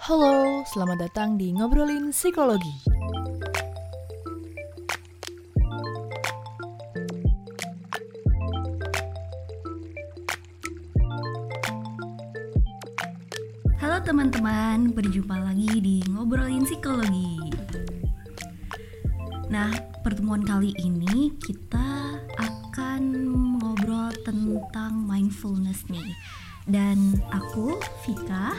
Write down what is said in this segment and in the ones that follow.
Halo, selamat datang di Ngobrolin Psikologi. Halo teman-teman, berjumpa lagi di Ngobrolin Psikologi. Nah, pertemuan kali ini kita akan ngobrol tentang mindfulness nih. Dan aku, Vika,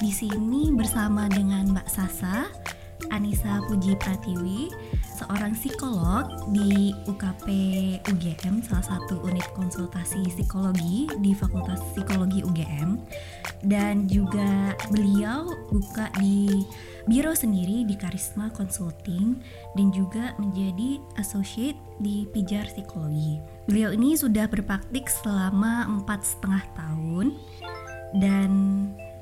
di sini bersama dengan Mbak Sasa, Anissa Puji Pratiwi, seorang psikolog di UKP UGM, salah satu unit konsultasi psikologi di Fakultas Psikologi UGM. Dan juga beliau buka di biro sendiri di Karisma Consulting dan juga menjadi associate di Pijar Psikologi. Beliau ini sudah berpraktik selama empat setengah tahun dan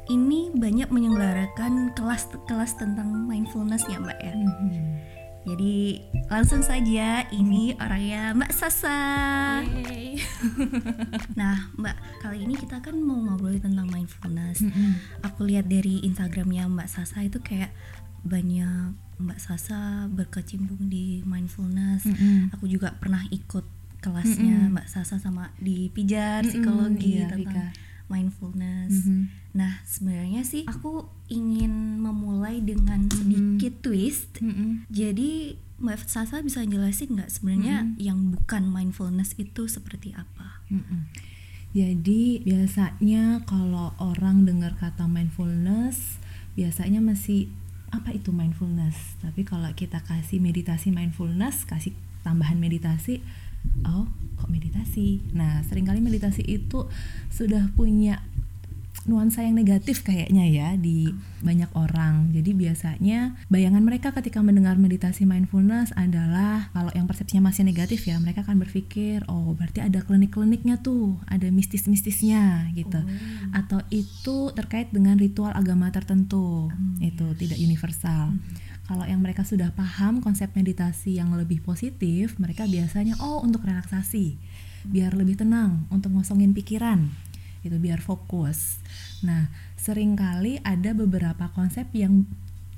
ini banyak menyelenggarakan kelas-kelas tentang mindfulness ya mbak ya. Jadi langsung saja ini orangnya Mbak Sasa. nah Mbak kali ini kita kan mau ngobrolin tentang mindfulness. Aku lihat dari Instagramnya Mbak Sasa itu kayak banyak Mbak Sasa berkecimpung di mindfulness. Mm-mm. Aku juga pernah ikut kelasnya Mm-mm. Mbak Sasa sama di Pijar Mm-mm, psikologi iya, tentang Vika. mindfulness. Mhm. Nah, sebenarnya sih aku ingin memulai dengan sedikit twist. Mm-mm. Jadi, Mbak Sasa bisa jelasin nggak sebenarnya Mhm. yang bukan mindfulness itu seperti apa? Mm-mm. Jadi biasanya kalau orang dengar kata mindfulness, biasanya masih apa itu mindfulness? Tapi kalau kita kasih meditasi mindfulness, kasih tambahan meditasi, oh kok meditasi? Nah sering kali meditasi itu sudah punya nuansa yang negatif kayaknya ya di banyak orang. Jadi biasanya bayangan mereka ketika mendengar meditasi mindfulness adalah kalau yang persepsinya masih negatif ya, mereka akan berpikir, oh berarti ada klinik-kliniknya tuh, ada mistis-mistisnya gitu. Atau itu terkait dengan ritual agama tertentu. Hmm, itu tidak universal. Kalau yang mereka sudah paham konsep meditasi yang lebih positif, mereka biasanya oh untuk relaksasi, biar lebih tenang, untuk ngosongin pikiran, itu biar fokus. Nah, sering kali ada beberapa konsep yang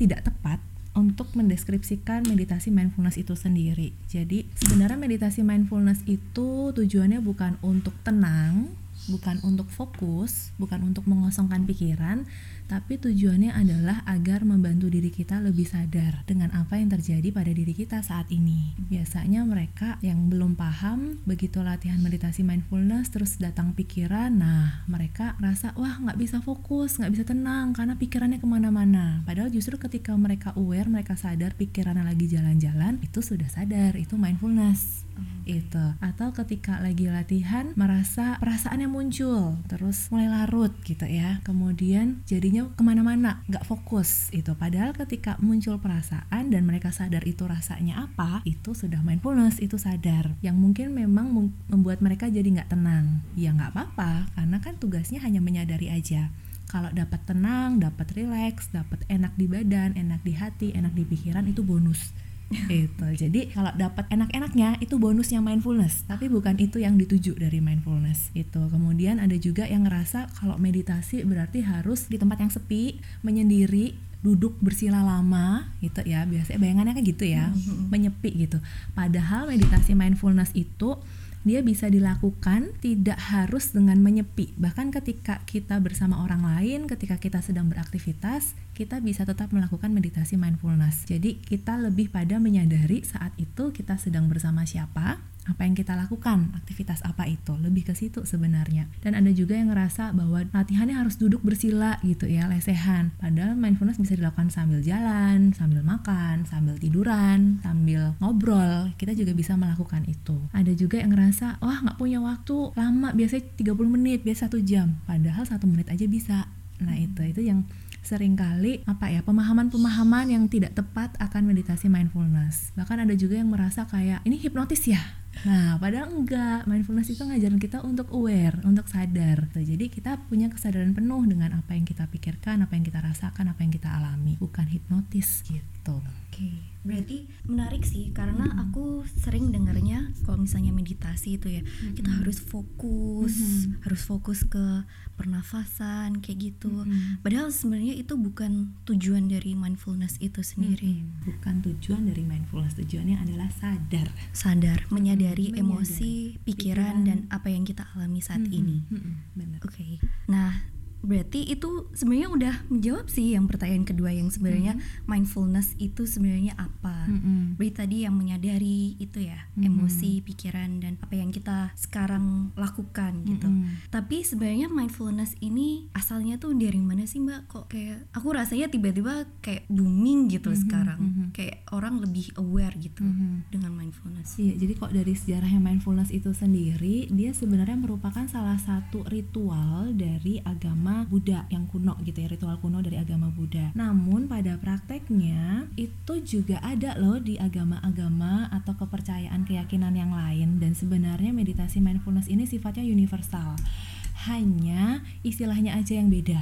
tidak tepat untuk mendeskripsikan meditasi mindfulness itu sendiri. Jadi, sebenarnya meditasi mindfulness itu tujuannya bukan untuk tenang, bukan untuk fokus, bukan untuk mengosongkan pikiran, tapi tujuannya adalah agar membantu diri kita lebih sadar dengan apa yang terjadi pada diri kita saat ini. Biasanya mereka yang belum paham begitu latihan meditasi mindfulness terus datang pikiran, nah mereka rasa wah nggak bisa fokus, nggak bisa tenang karena pikirannya ke mana-mana. Padahal justru ketika mereka aware, mereka sadar pikirannya lagi jalan-jalan, itu sudah sadar, itu mindfulness itu atau ketika lagi latihan merasa perasaannya muncul terus mulai larut gitu ya kemudian jadinya ke mana-mana nggak fokus. Itu padahal ketika muncul perasaan dan mereka sadar itu rasanya apa itu sudah mindfulness itu sadar. Yang mungkin memang mem- membuat mereka jadi nggak tenang. Ya nggak apa-apa karena kan tugasnya hanya menyadari aja. Kalau dapat tenang, dapat rileks, dapat enak di badan, enak di hati, enak di pikiran itu bonus itu jadi kalau dapat enak-enaknya itu bonusnya mindfulness. Tapi bukan itu yang dituju dari mindfulness itu kemudian ada juga yang ngerasa kalau meditasi berarti harus di tempat yang sepi menyendiri duduk bersila lama gitu ya. Biasanya bayangannya kan gitu ya. Menyepi gitu. Padahal meditasi mindfulness itu dia bisa dilakukan tidak harus dengan menyepi. Bahkan ketika kita bersama orang lain, ketika kita sedang beraktivitas, kita bisa tetap melakukan meditasi mindfulness. Jadi kita lebih pada menyadari saat itu kita sedang bersama siapa, apa yang kita lakukan, aktivitas apa itu, lebih ke situ sebenarnya. Dan ada juga yang ngerasa bahwa latihannya harus duduk bersila gitu ya, lesehan. Padahal mindfulness bisa dilakukan sambil jalan, sambil makan, sambil tiduran, sambil ngobrol. Kita juga bisa melakukan itu. Ada juga yang ngerasa, wah nggak punya waktu lama, biasanya 30 menit, biasa satu jam. Padahal satu menit aja bisa. Nah itu itu yang sering kali apa ya pemahaman-pemahaman yang tidak tepat akan meditasi mindfulness. Bahkan ada juga yang merasa kayak ini hipnotis ya. Nah, padahal enggak. Mindfulness itu ngajarin kita untuk aware, untuk sadar. Jadi kita punya kesadaran penuh dengan apa yang kita pikirkan, apa yang kita rasakan, apa yang kita alami. Bukan hipnotis gitu. Gitu Oke, berarti menarik sih karena aku sering dengarnya kalau misalnya meditasi itu ya kita harus fokus, Mhm. harus fokus ke pernafasan kayak gitu. Mhm. Padahal sebenarnya itu bukan tujuan dari mindfulness itu sendiri. Mm-mm. bukan tujuan dari mindfulness tujuannya adalah sadar Sadar, menyadari Menyadari emosi, pikiran, pikiran. dan apa yang kita alami saat Mhm, ini. mhm, benar Oke, nah berarti itu sebenarnya udah menjawab sih yang pertanyaan kedua yang sebenarnya mindfulness itu sebenarnya apa? Mhm. Berarti tadi yang menyadari itu ya Mhm. emosi, pikiran dan apa yang kita sekarang lakukan gitu. Mhm. Tapi sebenarnya mindfulness ini asalnya tuh dari mana sih Mbak? Kok kayak aku rasanya tiba-tiba kayak booming gitu Mhm, sekarang. mhm. Kayak orang lebih aware gitu Mhm. dengan mindfulness. Iya, jadi kok dari sejarahnya mindfulness itu sendiri, dia sebenarnya merupakan salah satu ritual dari agama Buddha yang kuno gitu ya, ritual kuno dari agama Buddha. Namun pada prakteknya itu juga ada loh di agama-agama atau kepercayaan keyakinan yang lain dan sebenarnya meditasi mindfulness ini sifatnya universal. Hanya istilahnya aja yang beda.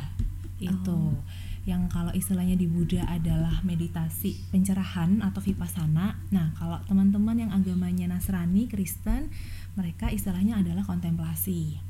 Itu Oh. yang kalau istilahnya di Buddha adalah meditasi pencerahan atau vipassana. Nah, kalau teman-teman yang agamanya Nasrani, Kristen, mereka istilahnya adalah kontemplasi.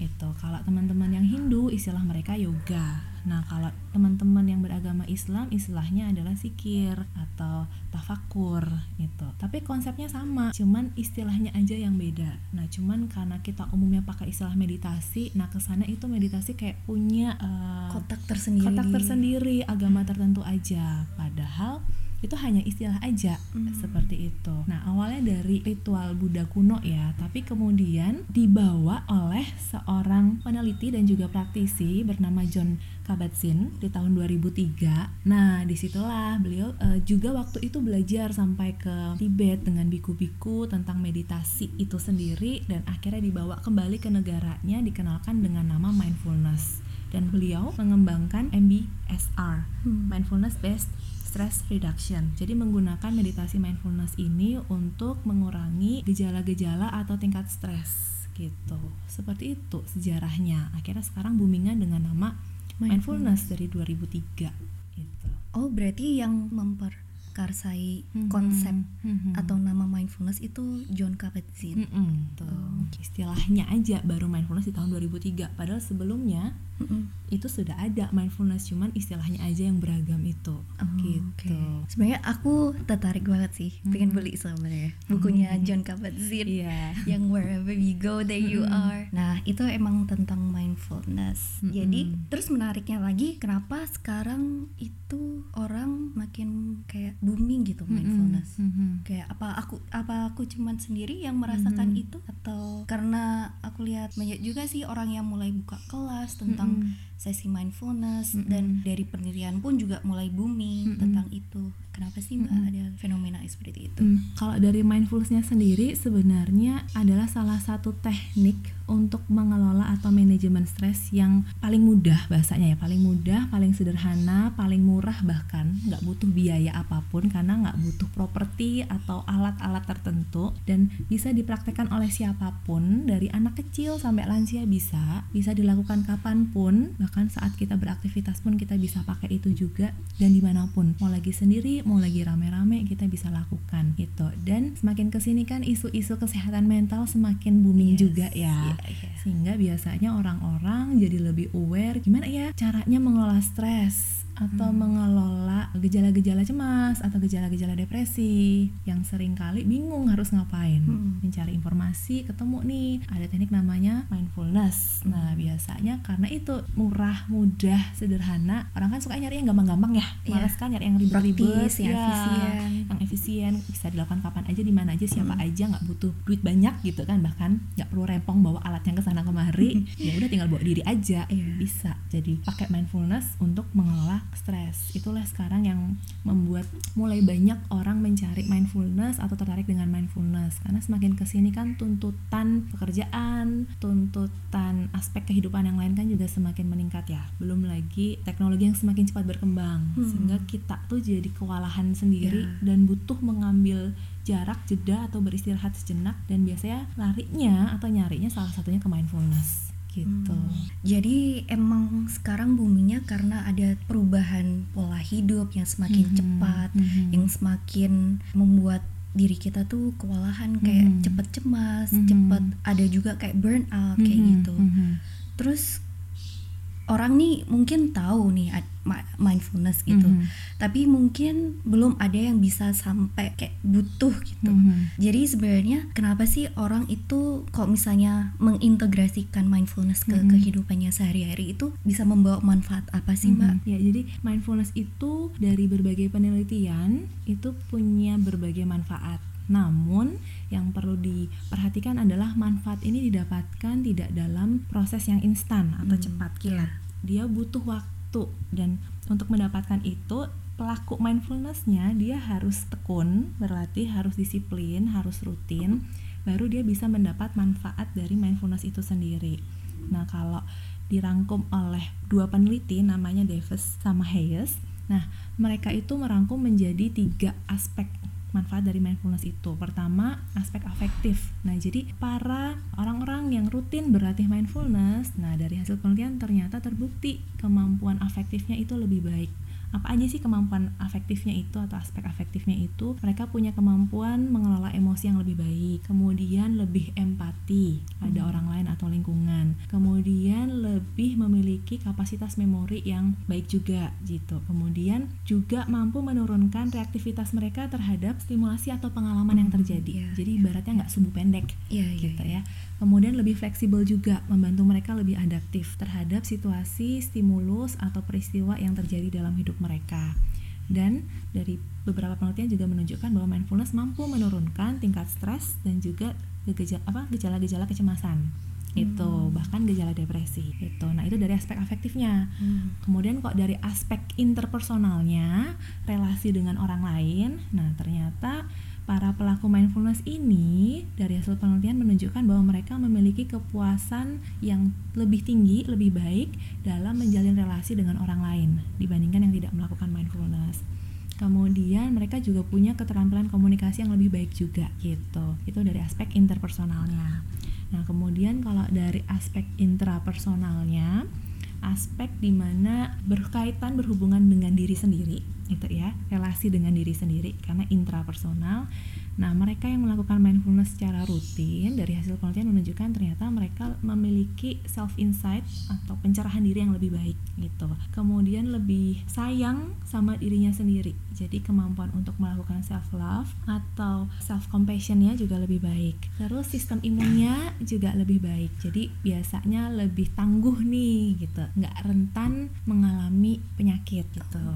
Itu. Kalau teman-teman yang Hindu, istilah mereka yoga. Nah, kalau teman-teman yang beragama Islam, istilahnya adalah sikir atau tafakur itu. Tapi konsepnya sama, cuman istilahnya aja yang beda. Nah, cuman karena kita umumnya pakai istilah meditasi, nah ke sana itu meditasi kayak punya eh, Kotak tersendiri. kotak tersendiri agama tertentu aja padahal itu hanya istilah aja Hmm. seperti itu. Nah, awalnya dari ritual Buddha kuno ya, tapi kemudian dibawa oleh seorang peneliti dan juga praktisi bernama John Kabat-Zinn di tahun 2003. Nah, di situlah beliau eh, juga waktu itu belajar sampai ke Tibet dengan biku-biku tentang meditasi itu sendiri dan akhirnya dibawa kembali ke negaranya dikenalkan dengan nama mindfulness dan beliau mengembangkan MBSR Hmm. mindfulness based stress reduction. Jadi menggunakan meditasi mindfulness ini untuk mengurangi gejala-gejala atau tingkat stres gitu. Seperti itu sejarahnya. Akhirnya sekarang boomingan dengan nama mindfulness, dari 2003 gitu. Oh, berarti yang memperkarsai Mhm. konsep Mhm. atau nama mindfulness itu John Kabat-Zinn. Mm-mm, tuh. Oh. Istilahnya aja baru mindfulness di tahun 2003 padahal sebelumnya Mm-mm. itu sudah ada mindfulness cuman istilahnya aja yang beragam itu Oh, gitu. oke. Sebenarnya aku tertarik banget sih, pengen beli sebenarnya bukunya John Kabat-Zinn Iya. yang wherever you go there you are. Nah, itu emang tentang mindfulness. Mm-mm. Jadi, terus menariknya lagi kenapa sekarang itu orang makin kayak booming gitu mindfulness. Mhm. Kayak apa aku apa aku cuman sendiri yang merasakan Mhm. itu atau karena aku lihat banyak juga sih orang yang mulai buka kelas tentang Mhm. sesi mindfulness Mm-mm. dan dari penelitian pun juga mulai booming Mm-mm. tentang itu. Kenapa sih Mbak Mm-mm. ada fenomena seperti itu? Hmm, kalau dari mindfulnessnya sendiri sebenarnya adalah salah satu teknik untuk mengelola atau manajemen stres yang paling mudah bahasanya ya. Paling mudah paling sederhana paling murah bahkan. Nggak butuh biaya apa pun karena nggak butuh properti atau alat-alat tertentu. Dan bisa dipraktekkan oleh siapa pun dari anak kecil sampai lansia bisa. Bisa dilakukan kapan pun bahkan saat kita beraktivitas pun kita bisa pakai itu juga. Dan di mana pun mau lagi sendiri mau lagi rame-rame kita bisa lakukan gitu. Dan semakin ke sini kan isu-isu kesehatan mental semakin booming Yes, juga ya. iya, iya. sehingga biasanya orang-orang jadi lebih aware gimana ya caranya mengelola stres atau Hmm. mengelola gejala-gejala cemas atau gejala-gejala depresi yang sering kali bingung harus ngapain Hmm. mencari informasi ketemu nih ada teknik namanya mindfulness Hmm. nah biasanya karena itu murah mudah sederhana orang kan suka nyari yang gampang-gampang ya Iya. malas kan nyari yang ribet-ribet yang ya. efisien. yang efisien bisa dilakukan kapan aja di mana aja siapa Hmm. aja nggak butuh duit banyak gitu kan bahkan nggak perlu rempong bawa alat yang ke sana kemari ya udah tinggal bawa diri aja Iya. bisa jadi pakai mindfulness untuk mengelola stres. Itulah sekarang yang membuat mulai banyak orang mencari mindfulness atau tertarik dengan mindfulness. Karena semakin ke sini kan tuntutan pekerjaan tuntutan aspek kehidupan yang lain kan juga semakin meningkat ya. Belum lagi teknologi yang semakin cepat berkembang. Hmm. sehingga kita tuh jadi kewalahan sendiri Ya. dan butuh mengambil jarak jeda atau beristirahat sejenak. Dan biasanya larinya atau nyarinya salah satunya ke mindfulness gitu. Hmm. Jadi emang sekarang buminya karena ada perubahan pola hidup yang semakin Mhm, cepat, mhm. yang semakin membuat diri kita tuh kewalahan kayak Mhm. cepet cemas, Mhm. cepet ada juga kayak burnout kayak Mhm, gitu. mhm. Terus orang nih mungkin tahu nih mindfulness gitu, Mhm. tapi mungkin belum ada yang bisa sampai kayak butuh gitu. Mhm. Jadi sebenarnya kenapa sih orang itu kalau misalnya mengintegrasikan mindfulness ke Mhm. kehidupannya sehari-hari itu bisa membawa manfaat apa sih mbak? Mhm. Ya, jadi mindfulness itu dari berbagai penelitian itu punya berbagai manfaat. Namun yang perlu diperhatikan adalah manfaat ini didapatkan tidak dalam proses yang instan atau Hmm, cepat kilat. Dia butuh waktu dan untuk mendapatkan itu pelaku mindfulnessnya dia harus tekun, berlatih, harus disiplin, harus rutin, baru dia bisa mendapat manfaat dari mindfulness itu sendiri. Nah, kalau dirangkum oleh dua peneliti namanya Davis sama Hayes. Nah, mereka itu merangkum menjadi tiga aspek manfaat dari mindfulness itu. Pertama, aspek afektif. Nah, jadi para orang-orang yang rutin berlatih mindfulness, nah dari hasil penelitian ternyata terbukti kemampuan afektifnya itu lebih baik. Apa aja sih kemampuan afektifnya itu atau aspek afektifnya itu? Mereka punya kemampuan mengelola emosi yang lebih baik, kemudian lebih empati pada orang lain atau lingkungan, kemudian lebih memiliki kapasitas memori yang baik juga gitu. Kemudian juga mampu menurunkan reaktivitas mereka terhadap stimulasi atau pengalaman yang Hmm, terjadi. iya, Jadi ibaratnya nggak subuh pendek Iya iya. gitu ya. Kemudian lebih fleksibel juga, membantu mereka lebih adaptif terhadap situasi, stimulus atau peristiwa yang terjadi dalam hidup mereka. Dan dari beberapa penelitian juga menunjukkan bahwa mindfulness mampu menurunkan tingkat stres dan juga gejala apa gejala-gejala kecemasan. Itu bahkan gejala depresi. Itu. Nah, itu dari aspek afektifnya. Hmm. Kemudian kok dari aspek interpersonalnya, relasi dengan orang lain, nah ternyata para pelaku mindfulness ini dari hasil penelitian menunjukkan bahwa mereka memiliki kepuasan yang lebih tinggi, lebih baik dalam menjalin relasi dengan orang lain dibandingkan yang tidak melakukan mindfulness. Kemudian mereka juga punya keterampilan komunikasi yang lebih baik juga gitu. Itu dari aspek interpersonalnya. Nah, kemudian kalau dari aspek intrapersonalnya, aspek di mana berkaitan berhubungan dengan diri sendiri itu ya relasi dengan diri sendiri karena intrapersonal. Nah mereka yang melakukan mindfulness secara rutin dari hasil penelitian menunjukkan ternyata mereka memiliki self insight atau pencerahan diri yang lebih baik gitu. Kemudian lebih sayang sama dirinya sendiri. Jadi kemampuan untuk melakukan self love atau self compassionnya juga lebih baik. Terus sistem imunnya juga lebih baik. Jadi biasanya lebih tangguh nih gitu nggak rentan mengalami penyakit gitu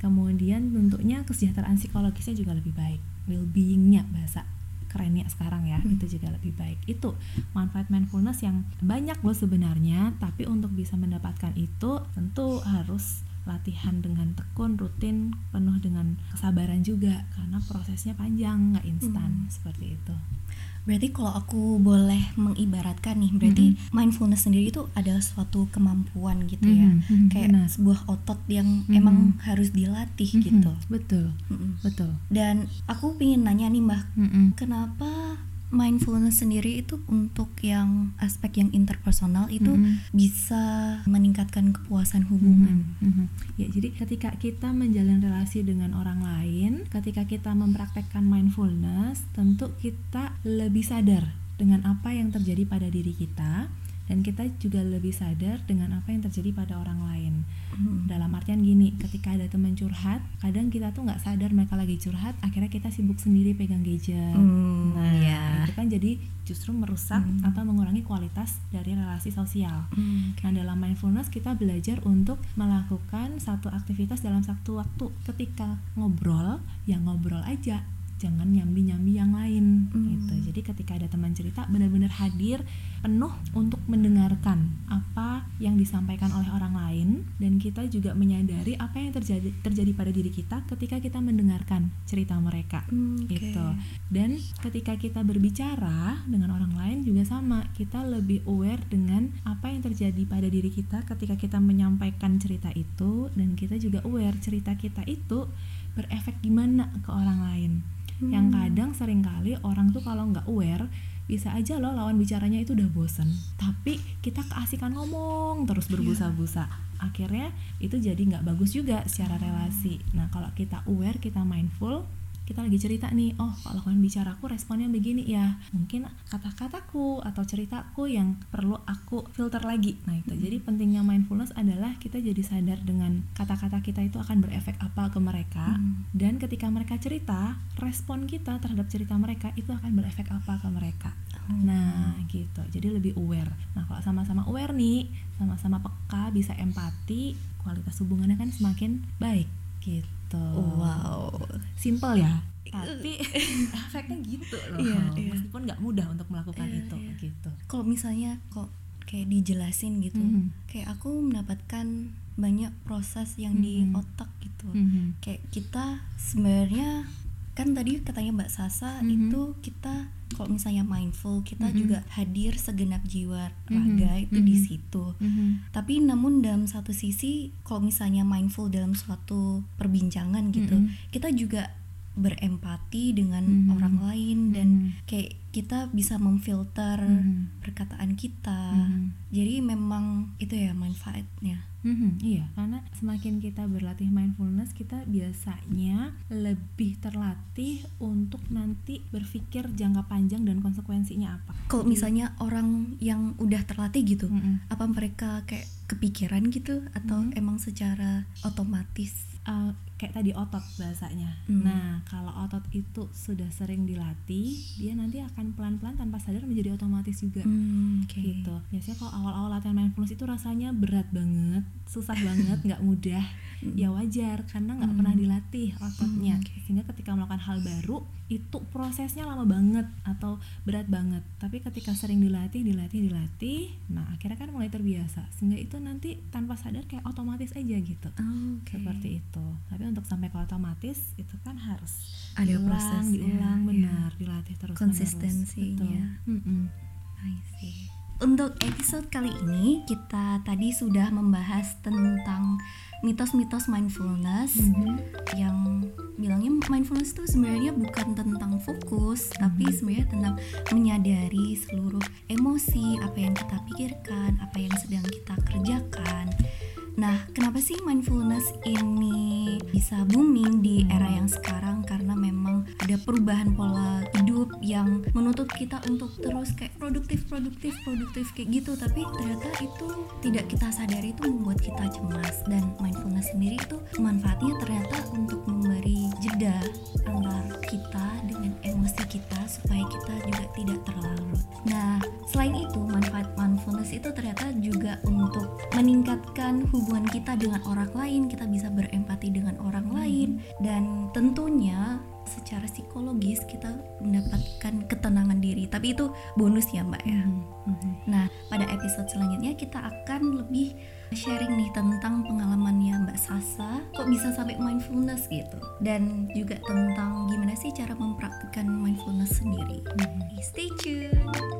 kemudian tentunya kesejahteraan psikologisnya juga lebih baik well-beingnya bahasa kerennya sekarang ya Hmm. itu juga lebih baik itu manfaat mindfulness yang banyak loh sebenarnya tapi untuk bisa mendapatkan itu tentu harus latihan dengan tekun rutin penuh dengan kesabaran juga karena prosesnya panjang nggak instan Hmm. seperti itu Berarti kalau aku boleh mengibaratkan nih, berarti mindfulness sendiri itu adalah suatu kemampuan gitu ya, Mhm, mhm, kayak benar. sebuah otot yang Mhm. emang harus dilatih Mhm, gitu. betul Mm-mm. betul Dan aku pengen nanya nih mbak, Mhm. kenapa mindfulness sendiri itu untuk yang aspek yang interpersonal itu Mhm. bisa meningkatkan kepuasan hubungan? Mhm, mhm. Ya, jadi ketika kita menjalin relasi dengan orang lain, ketika kita mempraktekkan mindfulness, tentu kita lebih sadar dengan apa yang terjadi pada diri kita dan kita juga lebih sadar dengan apa yang terjadi pada orang lain. Mhm. Dalam artian gini, ketika ada teman curhat, kadang kita tuh nggak sadar mereka lagi curhat, akhirnya kita sibuk sendiri pegang gadget. Hmm, nah, ya. itu kan jadi justru merusak Hmm. atau mengurangi kualitas dari relasi sosial. Hmm, Nah, dalam mindfulness kita belajar untuk melakukan satu aktivitas dalam satu waktu. Ketika ngobrol, ya ngobrol aja, jangan nyambi-nyambi yang lain Hmm. gitu. Jadi ketika ada teman cerita benar-benar hadir penuh untuk mendengarkan apa yang disampaikan oleh orang lain dan kita juga menyadari apa yang terjadi terjadi pada diri kita ketika kita mendengarkan cerita mereka Hmm, oke. gitu. Dan ketika kita berbicara dengan orang lain juga sama, kita lebih aware dengan apa yang terjadi pada diri kita ketika kita menyampaikan cerita itu dan kita juga aware cerita kita itu berefek gimana ke orang lain. Yang Hmm. kadang sering kali orang tuh kalau nggak aware bisa aja loh lawan bicaranya itu udah bosen. Tapi kita keasikan ngomong terus berbusa-busa. Akhirnya itu jadi nggak bagus juga secara relasi. Nah kalau kita aware kita mindful kita lagi cerita nih oh kalau kalian bicaraku responnya begini ya mungkin kata-kataku atau ceritaku yang perlu aku filter lagi. Nah itu. Jadi pentingnya mindfulness adalah kita jadi sadar dengan kata-kata kita itu akan berefek apa ke mereka Hmm. dan ketika mereka cerita respon kita terhadap cerita mereka itu akan berefek apa ke mereka. Nah gitu. Jadi lebih aware. Nah kalau sama-sama aware nih sama-sama peka bisa empati kualitas hubungannya kan semakin baik gitu wow simple ya tapi efeknya gitu loh Iya, iya. meskipun nggak mudah untuk melakukan Iya, itu iya. gitu kalau misalnya kok kayak dijelasin gitu Mhm. kayak aku mendapatkan banyak proses yang di Mhm. otak gitu Mhm. kayak kita sebenarnya kan tadi katanya Mbak Sasa Mhm. itu kita kalau misalnya mindful kita Mhm. juga hadir segenap jiwa Mhm. raga itu di Mhm. situ Mhm. tapi namun dalam satu sisi kalau misalnya mindful dalam suatu perbincangan gitu Mhm. kita juga berempati dengan Mhm. orang lain dan Mhm. kayak kita bisa memfilter Mhm. perkataan kita Mhm. jadi memang itu ya manfaatnya Mhm, iya, karena semakin kita berlatih mindfulness, kita biasanya lebih terlatih untuk nanti berpikir jangka panjang dan konsekuensinya apa. kalau misalnya orang yang udah terlatih gitu Mm-mm. apa mereka kayak kepikiran gitu atau Mhm. emang secara otomatis Uh, kayak tadi otot bahasanya. Hmm. Nah, kalau otot itu sudah sering dilatih, dia nanti akan pelan-pelan tanpa sadar menjadi otomatis juga. Hmm, oke. gitu biasanya kalau awal-awal latihan mindfulness itu rasanya berat banget susah banget nggak mudah ya wajar karena nggak Hmm. pernah dilatih ototnya Hmm, oke. sehingga ketika melakukan hal baru itu prosesnya lama banget atau berat banget tapi ketika sering dilatih dilatih dilatih nah akhirnya kan mulai terbiasa sehingga itu nanti tanpa sadar kayak otomatis aja gitu Oh, oke. seperti itu tapi untuk sampai ke otomatis itu kan harus Ada diulang prosesnya, diulang iya. benar dilatih terus Konsistensinya. I see. Untuk episode kali ini kita tadi sudah membahas tentang mitos-mitos mindfulness yang bilangnya mindfulness itu sebenarnya bukan tentang fokus tapi sebenarnya tentang menyadari seluruh emosi apa yang kita pikirkan apa yang sedang kita kerjakan nah kenapa sih mindfulness ini bisa booming di era yang sekarang karena memang ada perubahan pola hidup yang menuntut kita untuk terus kayak produktif produktif produktif kayak gitu tapi ternyata itu tidak kita sadari itu membuat kita cemas dan mindfulness sendiri itu manfaatnya ternyata untuk memberi jeda antar kita dengan emosi kita supaya kita juga tidak terlarut. Hubungan kita dengan orang lain, kita bisa berempati dengan orang lain dan tentunya secara psikologis kita mendapatkan ketenangan diri. Tapi itu bonus ya, Mbak ya. Nah, pada episode selanjutnya kita akan lebih sharing nih tentang pengalamannya Mbak Sasa kok bisa sampai mindfulness gitu dan juga tentang gimana sih cara mempraktikkan mindfulness sendiri. Stay tune.